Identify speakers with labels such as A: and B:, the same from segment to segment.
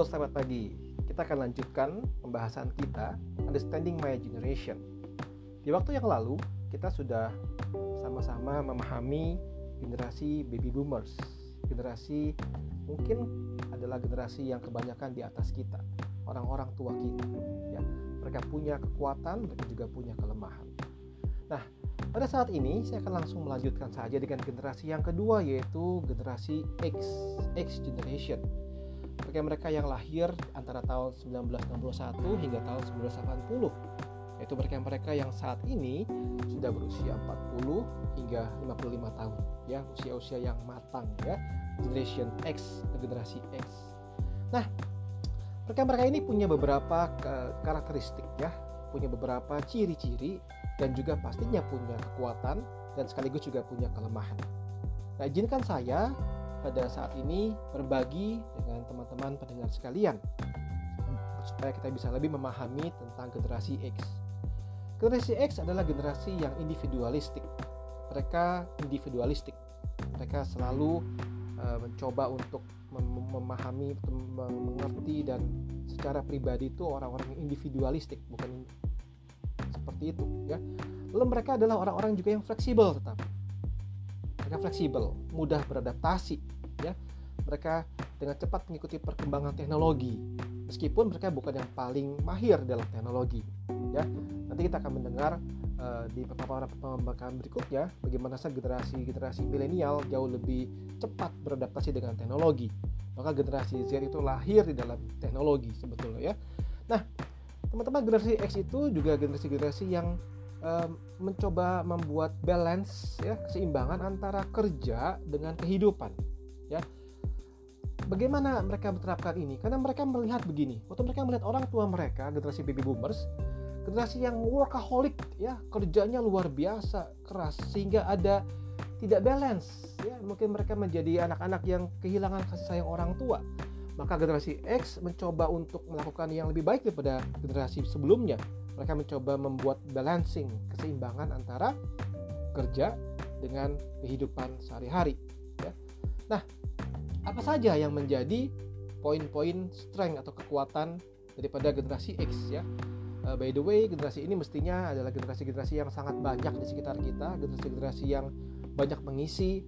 A: Selamat pagi. Kita akan lanjutkan pembahasan kita Understanding My Generation. Di waktu yang lalu, kita sudah sama-sama memahami generasi baby boomers. Generasi mungkin adalah generasi yang kebanyakan di atas kita, orang-orang tua kita. Ya, mereka punya kekuatan, mereka juga punya kelemahan. Nah, pada saat ini saya akan langsung melanjutkan saja dengan generasi yang kedua yaitu generasi X, X generation mereka-mereka yang lahir antara tahun 1961 hingga tahun 1980 yaitu mereka-mereka yang saat ini sudah berusia 40 hingga 55 tahun. Ya usia-usia yang matang ya. Generation X generasi X. Nah mereka-mereka ini punya beberapa karakteristik ya. Punya beberapa ciri-ciri dan juga pastinya punya kekuatan dan sekaligus juga punya kelemahan. Nah izinkan saya pada saat ini berbagi dengan teman-teman pendengar sekalian supaya kita bisa lebih memahami tentang generasi X. Generasi X adalah generasi yang individualistik. Mereka individualistik. Mereka selalu uh, mencoba untuk mem memahami, mengerti dan secara pribadi itu orang-orang yang individualistik, bukan seperti itu ya. Lalu mereka adalah orang-orang juga yang fleksibel tetap mereka fleksibel, mudah beradaptasi. Mereka dengan cepat mengikuti perkembangan teknologi, meskipun mereka bukan yang paling mahir dalam teknologi, ya. Nanti kita akan mendengar uh, di paparan pembahasan berikutnya bagaimana saja generasi-generasi milenial jauh lebih cepat beradaptasi dengan teknologi. Maka generasi Z itu lahir di dalam teknologi sebetulnya ya. Nah, teman-teman generasi X itu juga generasi-generasi yang mencoba membuat balance ya keseimbangan antara kerja dengan kehidupan ya bagaimana mereka menerapkan ini? Karena mereka melihat begini waktu mereka melihat orang tua mereka generasi baby boomers generasi yang workaholic ya kerjanya luar biasa keras sehingga ada tidak balance ya. Mungkin mereka menjadi anak-anak yang kehilangan kasih sayang orang tua. Maka generasi X mencoba untuk melakukan yang lebih baik daripada generasi sebelumnya. Mereka mencoba membuat balancing keseimbangan antara kerja dengan kehidupan sehari-hari ya. Nah, apa saja yang menjadi poin-poin strength atau kekuatan daripada generasi X ya? Uh, by the way, generasi ini mestinya adalah generasi-generasi yang sangat banyak di sekitar kita, generasi-generasi yang banyak mengisi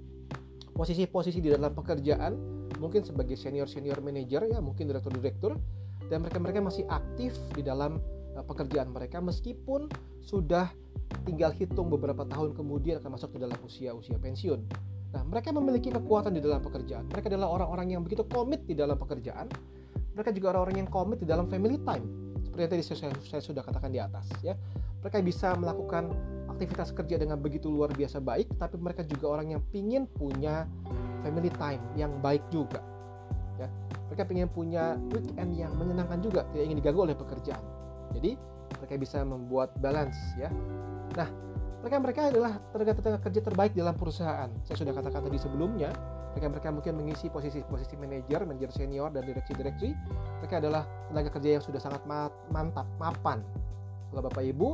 A: posisi-posisi di dalam pekerjaan, mungkin sebagai senior-senior manager ya, mungkin direktur-direktur, dan mereka-mereka masih aktif di dalam Eh, pekerjaan mereka meskipun sudah tinggal hitung beberapa tahun kemudian akan masuk ke dalam usia-usia pensiun. Nah, mereka memiliki kekuatan di dalam pekerjaan. Mereka adalah orang-orang yang begitu komit di dalam pekerjaan. Mereka juga orang-orang yang komit di dalam family time. Seperti yang tadi saya, saya sudah katakan di atas, ya. Mereka bisa melakukan aktivitas kerja dengan begitu luar biasa baik, tapi mereka juga orang yang pingin punya family time yang baik juga. Ya. Mereka ingin punya weekend yang menyenangkan juga, tidak ingin diganggu oleh pekerjaan. Jadi mereka bisa membuat balance ya. Nah, mereka-mereka adalah tenaga-tenaga kerja terbaik dalam perusahaan. Saya sudah katakan tadi sebelumnya, mereka-mereka mungkin mengisi posisi-posisi manajer, manajer senior dan direksi-direksi. Mereka adalah tenaga kerja yang sudah sangat mantap, mapan. Kalau Bapak Ibu,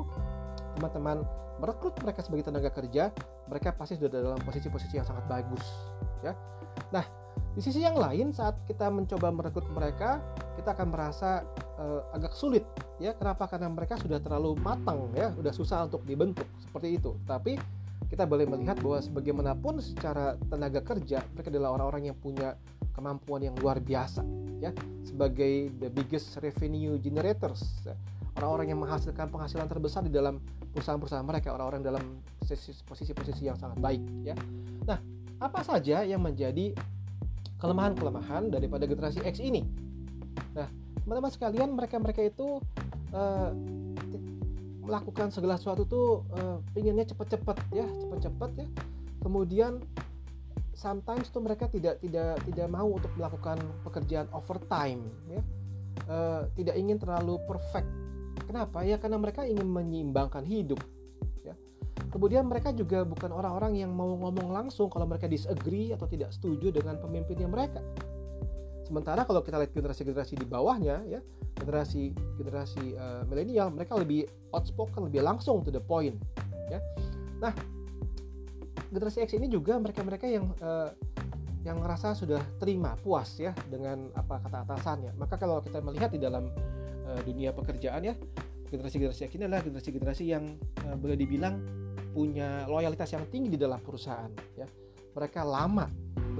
A: teman-teman merekrut mereka sebagai tenaga kerja, mereka pasti sudah dalam posisi-posisi yang sangat bagus, ya. Nah, di sisi yang lain saat kita mencoba merekrut mereka, kita akan merasa uh, agak sulit ya. Kenapa? Karena mereka sudah terlalu matang ya. Sudah susah untuk dibentuk seperti itu. Tapi kita boleh melihat bahwa sebagaimanapun secara tenaga kerja mereka adalah orang-orang yang punya kemampuan yang luar biasa ya. Sebagai the biggest revenue generators ya. orang-orang yang menghasilkan penghasilan terbesar di dalam perusahaan-perusahaan mereka orang-orang dalam posisi-posisi yang sangat baik ya. Nah apa saja yang menjadi kelemahan-kelemahan daripada generasi X ini nah teman-teman sekalian mereka-mereka itu uh, melakukan segala sesuatu tuh uh, pinginnya cepat-cepat ya cepat-cepat ya. Kemudian sometimes tuh mereka tidak tidak tidak mau untuk melakukan pekerjaan overtime ya. Uh, tidak ingin terlalu perfect. Kenapa? Ya karena mereka ingin menyeimbangkan hidup ya. Kemudian mereka juga bukan orang-orang yang mau ngomong langsung kalau mereka disagree atau tidak setuju dengan pemimpinnya mereka Sementara kalau kita lihat generasi-generasi di bawahnya ya, generasi generasi uh, milenial mereka lebih outspoken, lebih langsung to the point ya. Nah, generasi X ini juga mereka-mereka yang uh, yang ngerasa sudah terima puas ya dengan apa kata atasannya. Maka kalau kita melihat di dalam uh, dunia pekerjaan ya generasi-generasi ini adalah generasi-generasi yang uh, boleh dibilang punya loyalitas yang tinggi di dalam perusahaan ya. Mereka lama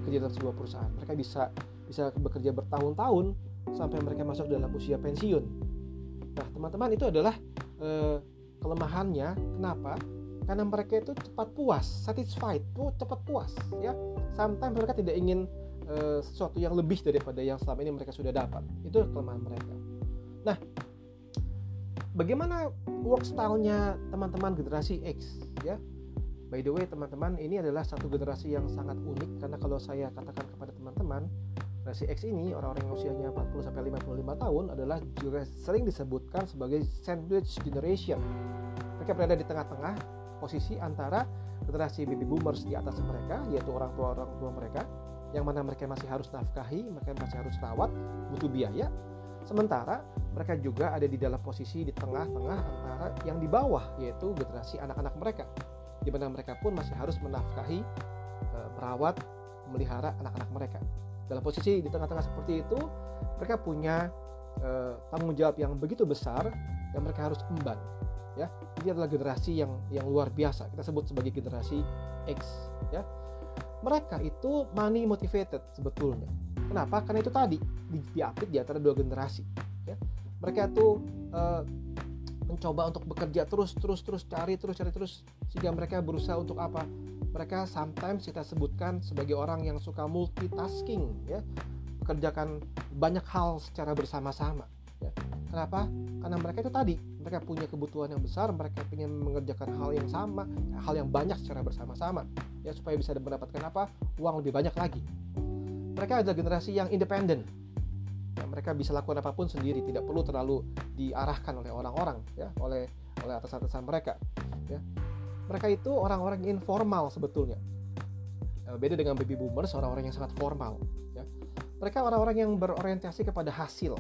A: bekerja dalam sebuah perusahaan. Mereka bisa bisa bekerja bertahun-tahun sampai mereka masuk dalam usia pensiun nah teman-teman itu adalah uh, kelemahannya kenapa karena mereka itu cepat puas, satisfied, tuh cepat puas, ya. Sometimes mereka tidak ingin uh, sesuatu yang lebih daripada yang selama ini mereka sudah dapat. Itu kelemahan mereka. Nah, bagaimana work style-nya teman-teman generasi X, ya? By the way, teman-teman, ini adalah satu generasi yang sangat unik karena kalau saya katakan kepada teman-teman, generasi X ini orang-orang yang usianya 40 sampai 55 tahun adalah juga sering disebutkan sebagai sandwich generation. Mereka berada di tengah-tengah posisi antara generasi baby boomers di atas mereka yaitu orang tua orang tua mereka yang mana mereka masih harus nafkahi, mereka masih harus rawat, butuh biaya. Sementara mereka juga ada di dalam posisi di tengah-tengah antara yang di bawah yaitu generasi anak-anak mereka di mana mereka pun masih harus menafkahi, eh, merawat, memelihara anak-anak mereka. Dalam posisi di tengah-tengah seperti itu, mereka punya eh, tanggung jawab yang begitu besar yang mereka harus emban ya. Ini adalah generasi yang yang luar biasa. Kita sebut sebagai generasi X ya. Mereka itu money motivated sebetulnya. Kenapa? Karena itu tadi di, diapit di antara dua generasi ya. Mereka itu uh, mencoba untuk bekerja terus terus terus cari terus cari terus sehingga mereka berusaha untuk apa mereka sometimes kita sebutkan sebagai orang yang suka multitasking ya kerjakan banyak hal secara bersama-sama ya. Kenapa? Karena mereka itu tadi mereka punya kebutuhan yang besar, mereka ingin mengerjakan hal yang sama, hal yang banyak secara bersama-sama, ya supaya bisa mendapatkan apa? Uang lebih banyak lagi. Mereka adalah generasi yang independen. Ya, mereka bisa lakukan apa pun sendiri, tidak perlu terlalu diarahkan oleh orang-orang, ya, oleh oleh atas-atasan mereka. Ya. Mereka itu orang-orang informal sebetulnya. Ya, beda dengan baby boomers, orang-orang yang sangat formal. Ya. Mereka orang-orang yang berorientasi kepada hasil,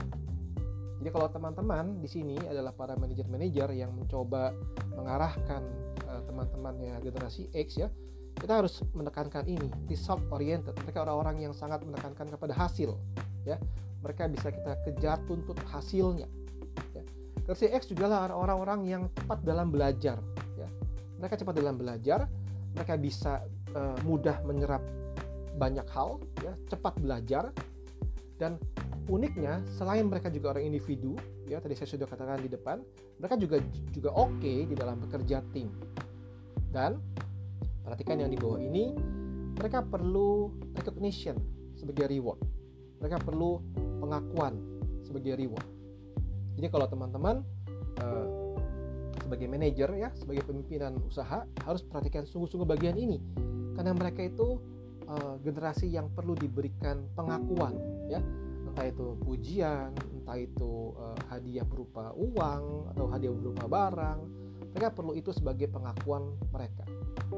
A: jadi kalau teman-teman di sini adalah para manajer-manajer yang mencoba mengarahkan uh, teman-temannya generasi X ya, kita harus menekankan ini result oriented. Mereka orang-orang yang sangat menekankan kepada hasil ya. Mereka bisa kita kejar tuntut hasilnya. Ya. Generasi X juga lah orang-orang yang cepat dalam belajar. Mereka cepat dalam belajar, mereka bisa uh, mudah menyerap banyak hal ya, cepat belajar. Dan uniknya selain mereka juga orang individu ya tadi saya sudah katakan di depan mereka juga juga oke okay di dalam bekerja tim. Dan perhatikan yang di bawah ini mereka perlu recognition sebagai reward. Mereka perlu pengakuan sebagai reward. Jadi kalau teman-teman uh, sebagai manajer ya sebagai pemimpinan usaha harus perhatikan sungguh-sungguh bagian ini karena mereka itu uh, generasi yang perlu diberikan pengakuan ya entah itu pujian, entah itu uh, hadiah berupa uang atau hadiah berupa barang. Mereka perlu itu sebagai pengakuan mereka.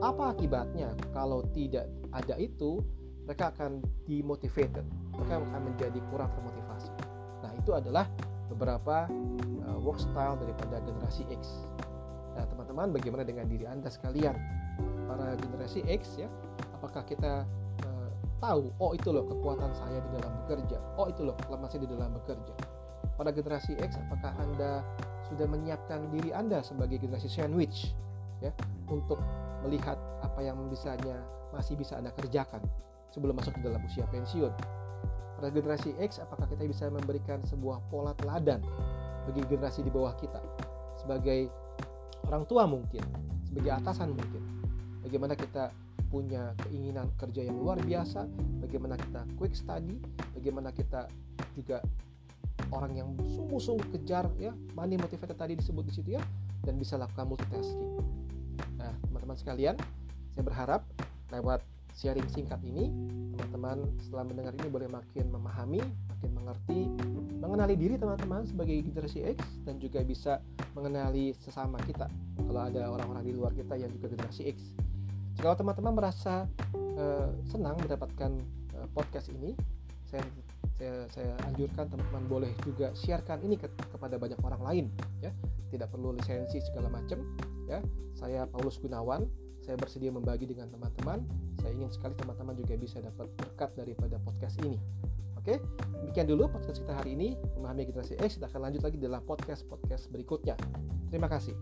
A: Apa akibatnya kalau tidak ada itu? Mereka akan dimotivated. Mereka akan menjadi kurang termotivasi. Nah, itu adalah beberapa uh, work style daripada generasi X. Teman-teman, bagaimana dengan diri Anda sekalian? Para generasi X ya, apakah kita tahu oh itu loh kekuatan saya di dalam bekerja oh itu loh kelemahan di dalam bekerja pada generasi X apakah anda sudah menyiapkan diri anda sebagai generasi sandwich ya untuk melihat apa yang bisanya masih bisa anda kerjakan sebelum masuk ke dalam usia pensiun pada generasi X apakah kita bisa memberikan sebuah pola teladan bagi generasi di bawah kita sebagai orang tua mungkin sebagai atasan mungkin bagaimana kita punya keinginan kerja yang luar biasa, bagaimana kita quick study, bagaimana kita juga orang yang sungguh-sungguh kejar ya, money motivated tadi disebut di situ ya, dan bisa lakukan multitasking. Nah, teman-teman sekalian, saya berharap lewat sharing singkat ini, teman-teman setelah mendengar ini boleh makin memahami, makin mengerti, mengenali diri teman-teman sebagai generasi X dan juga bisa mengenali sesama kita. Kalau ada orang-orang di luar kita yang juga generasi X, kalau teman-teman merasa uh, senang mendapatkan uh, podcast ini, saya saya, saya anjurkan teman-teman boleh juga sharekan ini ke, kepada banyak orang lain, ya. Tidak perlu lisensi segala macam, ya. Saya Paulus Gunawan, saya bersedia membagi dengan teman-teman Saya ingin sekali teman-teman juga bisa dapat berkat daripada podcast ini. Oke, demikian dulu podcast kita hari ini. Memahami generasi X, kita akan lanjut lagi dalam podcast-podcast berikutnya. Terima kasih.